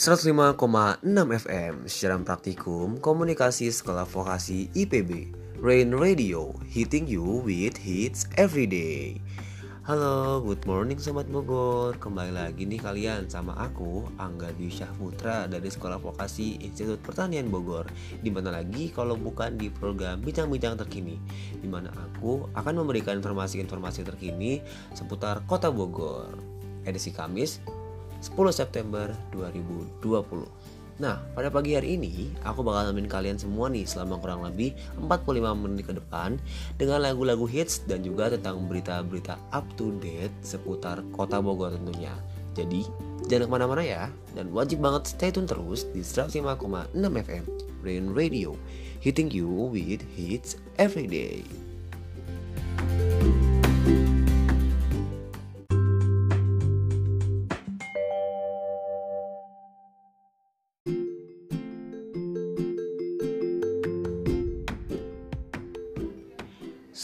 105,6 FM Siaran Praktikum Komunikasi Sekolah Vokasi IPB Rain Radio Hitting you with hits every day. Halo, good morning Sobat Bogor. Kembali lagi nih kalian sama aku Angga Dwi Putra dari Sekolah Vokasi Institut Pertanian Bogor. Di mana lagi kalau bukan di program Bincang-Bincang Terkini Di mana aku akan memberikan informasi-informasi terkini Seputar Kota Bogor. Edisi Kamis 10 September 2020. Nah, pada pagi hari ini aku bakal nemenin kalian semua nih selama kurang lebih 45 menit ke depan dengan lagu-lagu hits dan juga tentang berita-berita up to date seputar kota Bogor tentunya. Jadi, jangan ke mana-mana ya dan wajib banget stay tune terus di 105,6 FM Rain Radio, hitting you with hits every day.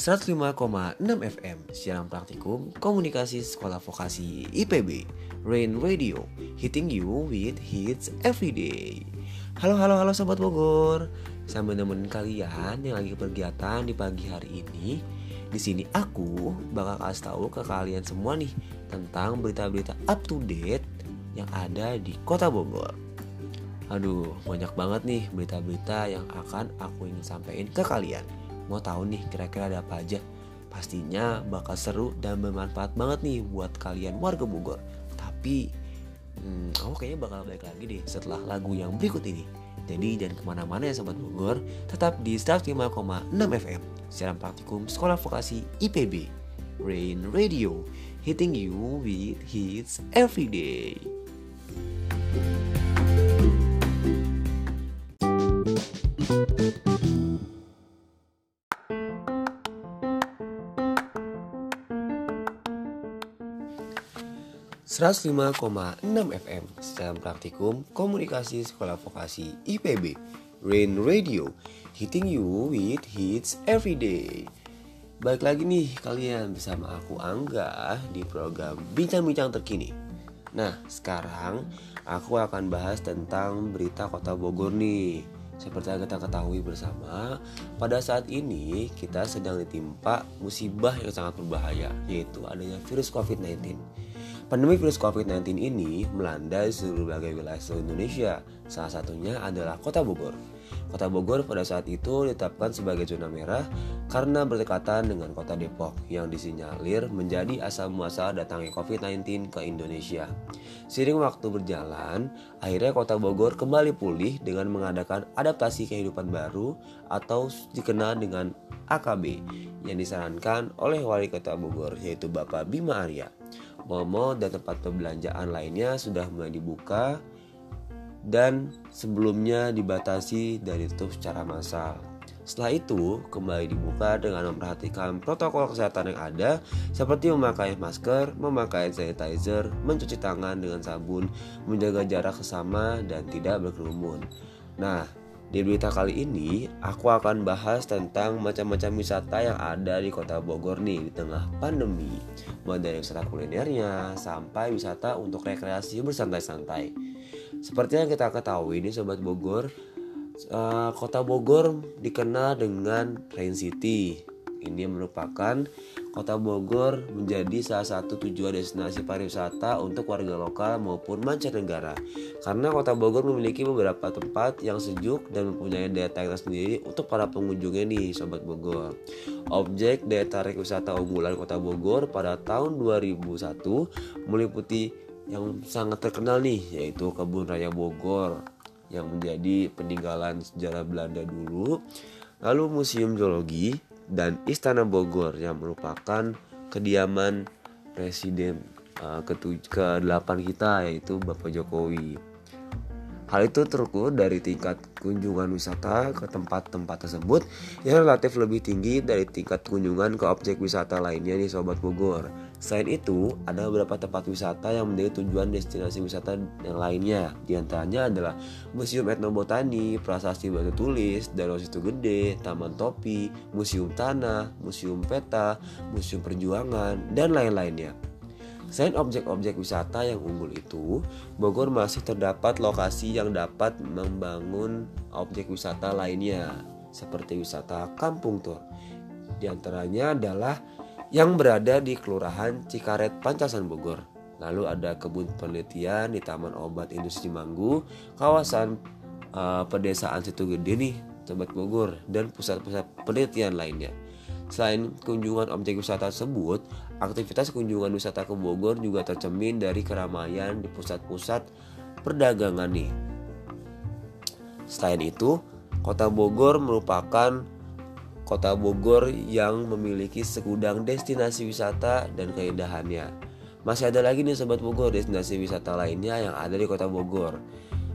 105,6 FM Siaran Praktikum Komunikasi Sekolah Vokasi IPB Rain Radio Hitting you with hits every day Halo halo halo Sobat Bogor Sambil nemenin kalian yang lagi kegiatan di pagi hari ini di sini aku bakal kasih tahu ke kalian semua nih tentang berita-berita up to date yang ada di Kota Bogor. Aduh, banyak banget nih berita-berita yang akan aku ingin sampaikan ke kalian. Mau tahu nih kira-kira ada apa aja? Pastinya bakal seru dan bermanfaat banget nih buat kalian warga Bogor. Tapi hmm, aku kayaknya bakal balik lagi deh setelah lagu yang berikut ini. Jadi jangan ke mana-mana ya Sobat Bogor, tetap di 105,6 FM, siaran praktikum Sekolah Vokasi IPB, Rain Radio, hitting you with hits every day. 105,6 FM secara praktikum komunikasi sekolah vokasi IPB Rain Radio. Hitting you with hits every day. Balik lagi nih kalian bersama aku Angga di program Bincang-Bincang Terkini. Nah sekarang aku akan bahas tentang berita kota Bogor nih. Seperti yang kita ketahui bersama, pada saat ini kita sedang ditimpa musibah yang sangat berbahaya, yaitu adanya virus COVID-19. Pandemi virus COVID-19 ini melanda seluruh berbagai wilayah seluruh Indonesia. Salah satunya adalah Kota Bogor. Kota Bogor pada saat itu ditetapkan sebagai zona merah karena berdekatan dengan Kota Depok yang disinyalir menjadi asal muasal datangnya COVID-19 ke Indonesia. Seiring waktu berjalan, akhirnya Kota Bogor kembali pulih dengan mengadakan adaptasi kehidupan baru atau dikenal dengan AKB yang disarankan oleh Wali Kota Bogor yaitu Bapak Bima Arya mall dan tempat perbelanjaan lainnya sudah mulai dibuka dan sebelumnya dibatasi dan ditutup secara massal. Setelah itu, kembali dibuka dengan memperhatikan protokol kesehatan yang ada seperti memakai masker, memakai sanitizer, mencuci tangan dengan sabun, menjaga jarak sesama, dan tidak berkerumun. Nah, di berita kali ini, aku akan bahas tentang macam-macam wisata yang ada di kota Bogor nih di tengah pandemi. Mulai dari wisata kulinernya, sampai wisata untuk rekreasi bersantai-santai. Seperti yang kita ketahui ini Sobat Bogor, uh, kota Bogor dikenal dengan Rain City. Ini merupakan Kota Bogor menjadi salah satu tujuan destinasi pariwisata untuk warga lokal maupun mancanegara. Karena Kota Bogor memiliki beberapa tempat yang sejuk dan mempunyai daya tarik sendiri untuk para pengunjungnya nih, Sobat Bogor. Objek daya tarik wisata unggulan Kota Bogor pada tahun 2001 meliputi yang sangat terkenal nih, yaitu Kebun Raya Bogor yang menjadi peninggalan sejarah Belanda dulu. Lalu Museum Geologi, dan Istana Bogor yang merupakan kediaman presiden uh, ke-8 kita yaitu Bapak Jokowi. Hal itu terukur dari tingkat kunjungan wisata ke tempat-tempat tersebut yang relatif lebih tinggi dari tingkat kunjungan ke objek wisata lainnya di Sobat Bogor. Selain itu, ada beberapa tempat wisata yang menjadi tujuan destinasi wisata yang lainnya. Di antaranya adalah Museum Etnobotani, Prasasti Batu Tulis, Danau Situ Gede, Taman Topi, Museum Tanah, Museum Peta, Museum Perjuangan, dan lain-lainnya. Selain objek-objek wisata yang unggul itu, Bogor masih terdapat lokasi yang dapat membangun objek wisata lainnya, seperti wisata kampung tur. Di antaranya adalah yang berada di Kelurahan Cikaret, Pancasan Bogor. Lalu ada kebun penelitian di Taman Obat Industri Manggu, kawasan uh, pedesaan Situ Gede nih, Sobat Bogor, dan pusat-pusat penelitian lainnya. Selain kunjungan objek wisata tersebut, aktivitas kunjungan wisata ke Bogor juga tercermin dari keramaian di pusat-pusat perdagangan nih. Selain itu, Kota Bogor merupakan kota Bogor yang memiliki segudang destinasi wisata dan keindahannya. Masih ada lagi nih sobat Bogor destinasi wisata lainnya yang ada di kota Bogor.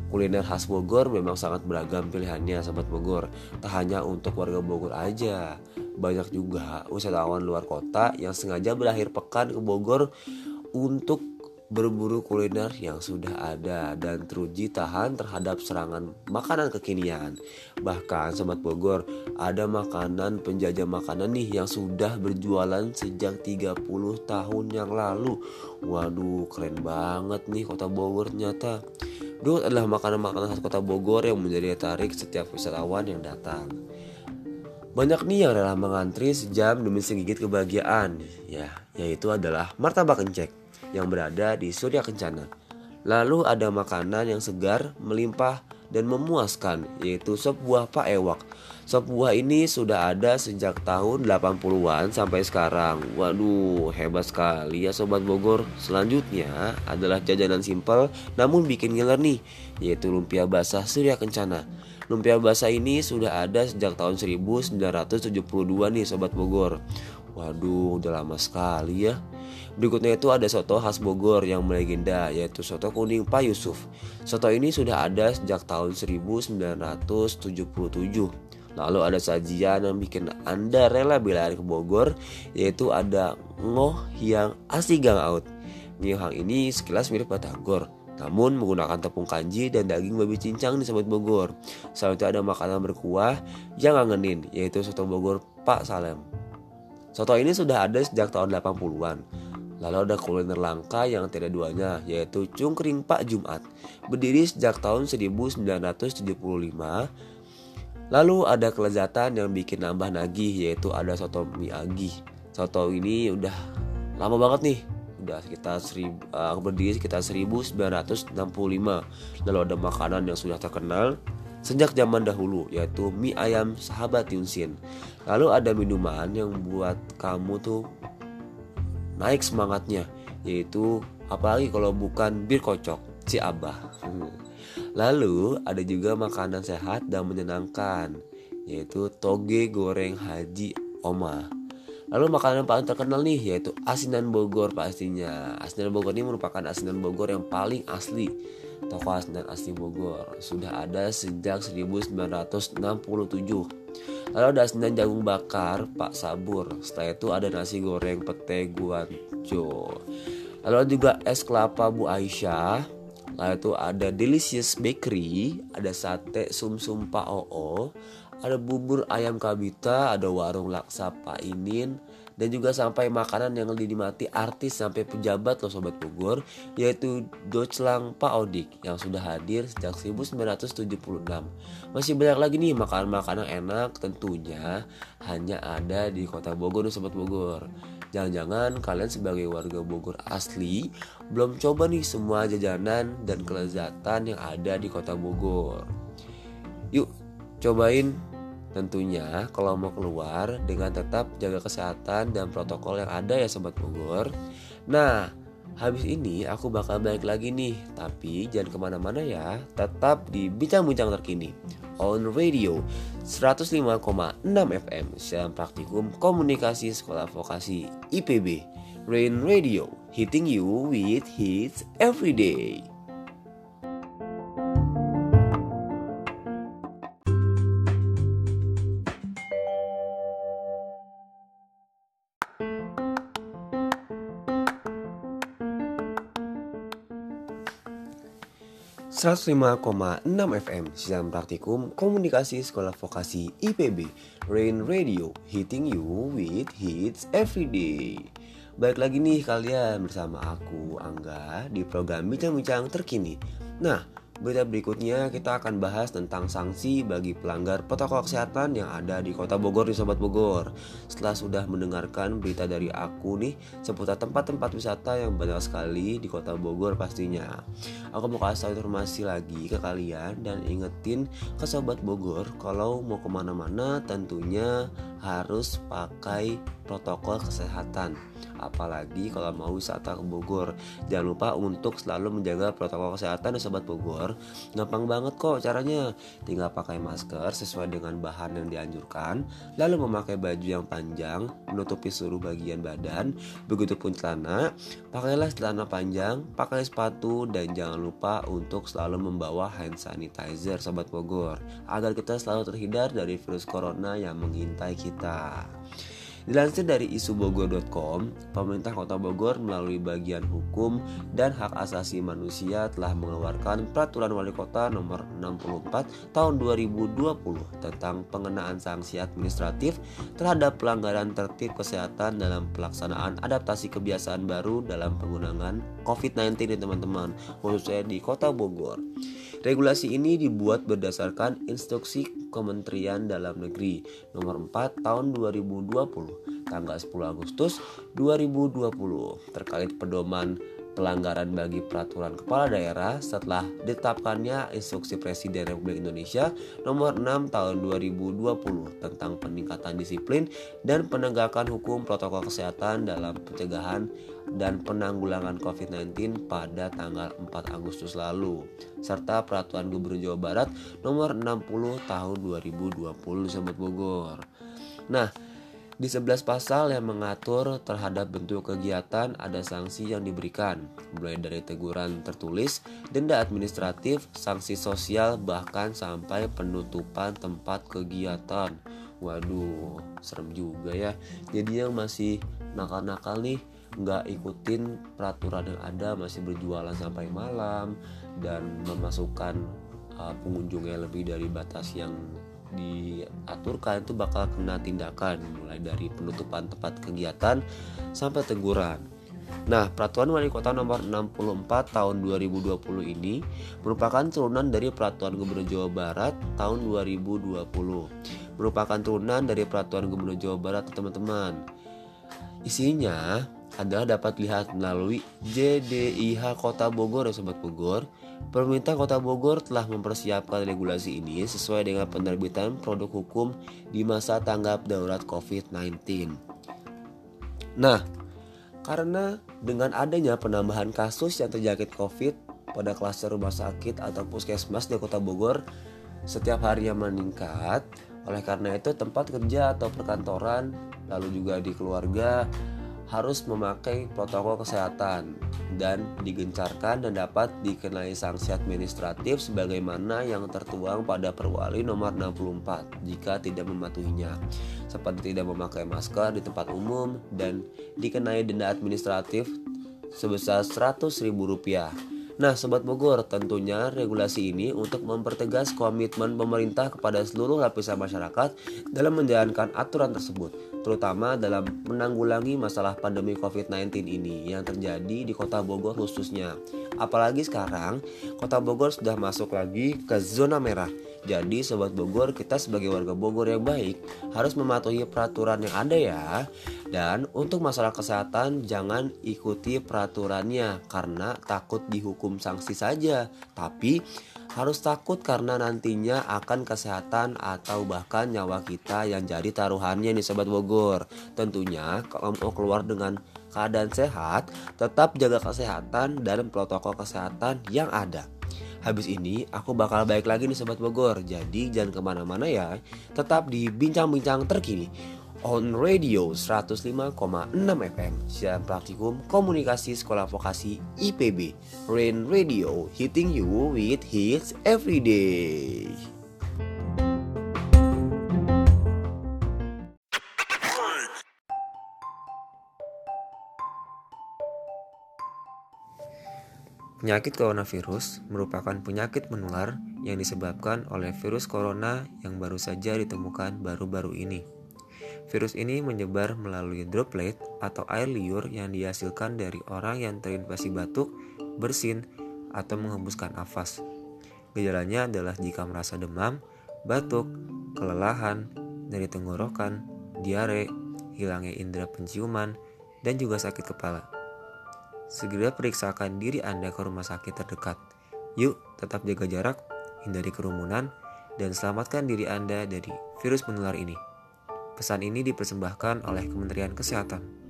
Kuliner khas Bogor memang sangat beragam pilihannya Sobat Bogor Tak hanya untuk warga Bogor aja Banyak juga wisatawan luar kota yang sengaja berakhir pekan ke Bogor Untuk berburu kuliner yang sudah ada dan teruji tahan terhadap serangan makanan kekinian. Bahkan Sobat Bogor, ada makanan penjajah makanan nih yang sudah berjualan sejak 30 tahun yang lalu. Waduh, keren banget nih kota Bogor ternyata. Dut adalah makanan-makanan khas kota Bogor yang menjadi tarik setiap wisatawan yang datang. Banyak nih yang rela mengantri sejam demi segigit kebahagiaan, ya, yaitu adalah martabak kencek yang berada di Surya Kencana. Lalu ada makanan yang segar, melimpah, dan memuaskan, yaitu sop buah Pak Ewak. Sop buah ini sudah ada sejak tahun 80-an sampai sekarang. Waduh, hebat sekali ya Sobat Bogor. Selanjutnya adalah jajanan simpel namun bikin ngiler nih, yaitu lumpia basah Surya Kencana. Lumpia basah ini sudah ada sejak tahun 1972 nih Sobat Bogor. Waduh, udah lama sekali ya. Berikutnya itu ada soto khas Bogor yang melegenda yaitu soto kuning Pak Yusuf. Soto ini sudah ada sejak tahun 1977. Lalu ada sajian yang bikin Anda rela berlari ke Bogor yaitu ada ngoh yang asli gang out. Mie hang ini sekilas mirip batagor namun menggunakan tepung kanji dan daging babi cincang di Sobat Bogor. Selain itu ada makanan berkuah yang ngangenin yaitu soto Bogor Pak Salem. Soto ini sudah ada sejak tahun 80-an. Lalu ada kuliner langka yang tidak duanya yaitu cungkring Pak Jumat. Berdiri sejak tahun 1975. Lalu ada kelezatan yang bikin nambah nagih yaitu ada soto mie agih. Soto ini udah lama banget nih udah sekitar seribu, uh, berdiri sekitar 1965 lalu ada makanan yang sudah terkenal sejak zaman dahulu yaitu mie ayam sahabat Yunsin. Lalu ada minuman yang buat kamu tuh naik semangatnya yaitu apalagi kalau bukan bir kocok si abah. Lalu ada juga makanan sehat dan menyenangkan yaitu toge goreng haji oma Lalu makanan paling terkenal nih yaitu asinan Bogor pastinya. Asinan Bogor ini merupakan asinan Bogor yang paling asli. Toko asinan asli Bogor sudah ada sejak 1967. Lalu ada asinan jagung bakar Pak Sabur. Setelah itu ada nasi goreng pete guanco. Lalu juga es kelapa Bu Aisyah. Lalu itu ada Delicious Bakery, ada sate sumsum Pak Oo, ada bubur ayam kabita, ada warung laksa Pak Inin, dan juga sampai makanan yang dinikmati artis sampai pejabat loh Sobat Bogor, yaitu Deutschland Pak Odik yang sudah hadir sejak 1976. Masih banyak lagi nih makanan-makanan enak tentunya hanya ada di kota Bogor loh Sobat Bogor. Jangan-jangan kalian sebagai warga Bogor asli belum coba nih semua jajanan dan kelezatan yang ada di kota Bogor. Yuk, cobain Tentunya kalau mau keluar dengan tetap jaga kesehatan dan protokol yang ada ya Sobat Bogor. Nah habis ini aku bakal balik lagi nih. Tapi jangan ke mana-mana ya. Tetap di Bincang-Bincang Terkini. On Radio 105,6 FM Siaran Praktikum Komunikasi Sekolah Vokasi IPB Rain Radio Hitting you with hits every day 105,6 FM Siaran Praktikum Komunikasi Sekolah Vokasi IPB Rain Radio Hitting you with hits every day Baik lagi nih kalian bersama aku Angga di program Bincang-Bincang Terkini. Nah, Berita berikutnya kita akan bahas tentang sanksi bagi pelanggar protokol kesehatan yang ada di kota Bogor di Sobat Bogor. Setelah sudah mendengarkan berita dari aku nih seputar tempat-tempat wisata yang banyak sekali di kota Bogor pastinya. Aku mau kasih informasi lagi ke kalian dan ingetin ke Sobat Bogor Kalau mau ke mana-mana tentunya harus pakai protokol kesehatan apalagi kalau mau wisata ke Bogor. Jangan lupa untuk selalu menjaga protokol kesehatan ya sobat Bogor. Gampang banget kok caranya. Tinggal pakai masker sesuai dengan bahan yang dianjurkan lalu memakai baju yang panjang menutupi seluruh bagian badan begitupun celana pakailah celana panjang pakai sepatu dan jangan lupa untuk selalu membawa hand sanitizer sobat Bogor agar kita selalu terhindar dari virus corona yang mengintai kita. Dilansir dari isubogor.com, pemerintah Kota Bogor melalui bagian hukum dan hak asasi manusia telah mengeluarkan peraturan wali kota nomor 64 tahun 2020 tentang pengenaan sanksi administratif terhadap pelanggaran tertib kesehatan dalam pelaksanaan adaptasi kebiasaan baru dalam penggunaan COVID-19 ya teman-teman, khususnya di Kota Bogor. Regulasi ini dibuat berdasarkan instruksi Kementerian Dalam Negeri nomor 4 tahun 2020 tanggal 10 Agustus 2020 terkait pedoman pelanggaran bagi peraturan kepala daerah setelah ditetapkannya Instruksi Presiden Republik Indonesia nomor 6 tahun 2020 tentang peningkatan disiplin dan penegakan hukum protokol kesehatan dalam pencegahan dan penanggulangan COVID-19 pada tanggal 4 Agustus lalu serta peraturan Gubernur Jawa Barat nomor 60 tahun 2020 Sobat Bogor. Nah, di 11 pasal yang mengatur terhadap bentuk kegiatan ada sanksi yang diberikan, mulai dari teguran tertulis, denda administratif, sanksi sosial, bahkan sampai penutupan tempat kegiatan. Waduh, serem juga ya. Jadi yang masih nakal-nakal nih nggak ikutin peraturan yang ada masih berjualan sampai malam dan memasukkan uh, pengunjungnya lebih dari batas yang diaturkan itu bakal kena tindakan mulai dari penutupan tempat kegiatan sampai teguran. Nah, Peraturan Wali Kota Nomor 64 Tahun 2020 ini merupakan turunan dari Peraturan Gubernur Jawa Barat tahun 2020. Merupakan turunan dari Peraturan Gubernur Jawa Barat, teman-teman. Isinya adalah dapat dilihat melalui JDIH Kota Bogor ya Sobat Bogor Pemerintah Kota Bogor telah mempersiapkan regulasi ini sesuai dengan penerbitan produk hukum di masa tanggap darurat COVID-19. Nah, karena dengan adanya penambahan kasus yang terjangkit COVID pada klaster rumah sakit atau puskesmas di Kota Bogor setiap harinya meningkat, oleh karena itu tempat kerja atau perkantoran, lalu juga di keluarga harus memakai protokol kesehatan dan digencarkan dan dapat dikenai sanksi administratif sebagaimana yang tertuang pada Perwali nomor 64 jika tidak mematuhinya seperti tidak memakai masker di tempat umum dan dikenai denda administratif sebesar Rp100.000 Nah, Sobat Bogor, tentunya regulasi ini untuk mempertegas komitmen pemerintah kepada seluruh lapisan masyarakat dalam menjalankan aturan tersebut, terutama dalam menanggulangi masalah pandemi COVID-19 ini yang terjadi di Kota Bogor khususnya. Apalagi sekarang, Kota Bogor sudah masuk lagi ke zona merah jadi sobat Bogor, kita sebagai warga Bogor yang baik harus mematuhi peraturan yang ada ya. Dan untuk masalah kesehatan jangan ikuti peraturannya karena takut dihukum sanksi saja, tapi harus takut karena nantinya akan kesehatan atau bahkan nyawa kita yang jadi taruhannya nih sobat Bogor. Tentunya kalau mau keluar dengan keadaan sehat, tetap jaga kesehatan dan protokol kesehatan yang ada. Habis ini aku bakal baik lagi nih Sobat Bogor. Jadi jangan ke mana-mana ya. Tetap di bincang-bincang terkini On Radio 105,6 FM Siaran praktikum komunikasi sekolah vokasi IPB Rain Radio Hitting you with hits every day Penyakit coronavirus merupakan penyakit menular yang disebabkan oleh virus corona yang baru saja ditemukan baru-baru ini. Virus ini menyebar melalui droplet atau air liur yang dihasilkan dari orang yang terinfeksi batuk, bersin, atau menghembuskan nafas. Gejalanya adalah jika merasa demam, batuk, kelelahan, dari tenggorokan, diare, hilangnya indera penciuman, dan juga sakit kepala. Segera periksakan diri Anda ke rumah sakit terdekat. Yuk, tetap jaga jarak, hindari kerumunan, dan selamatkan diri Anda dari virus menular ini. Pesan ini dipersembahkan oleh Kementerian Kesehatan.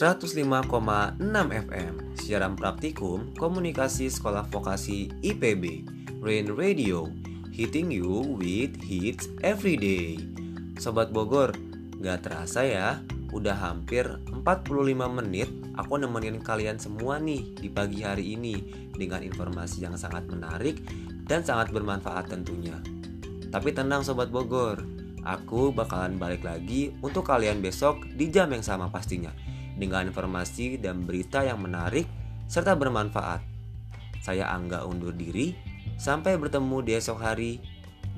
...105,6 FM Siaran Praktikum Komunikasi Sekolah Vokasi IPB Rain Radio Hitting you with hits every day. Sobat Bogor, Gak terasa ya, udah hampir 45 menit aku nemenin kalian semua nih di pagi hari ini dengan informasi yang sangat menarik dan sangat bermanfaat tentunya. Tapi tenang Sobat Bogor, aku bakalan balik lagi untuk kalian besok di jam yang sama pastinya dengan informasi dan berita yang menarik serta bermanfaat. Saya Angga undur diri, sampai bertemu di esok hari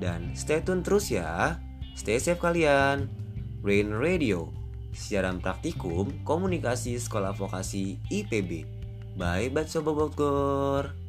dan stay tune terus ya. Stay safe kalian. Rain Radio, siaran praktikum komunikasi sekolah vokasi IPB. Bye Sobat Bogor.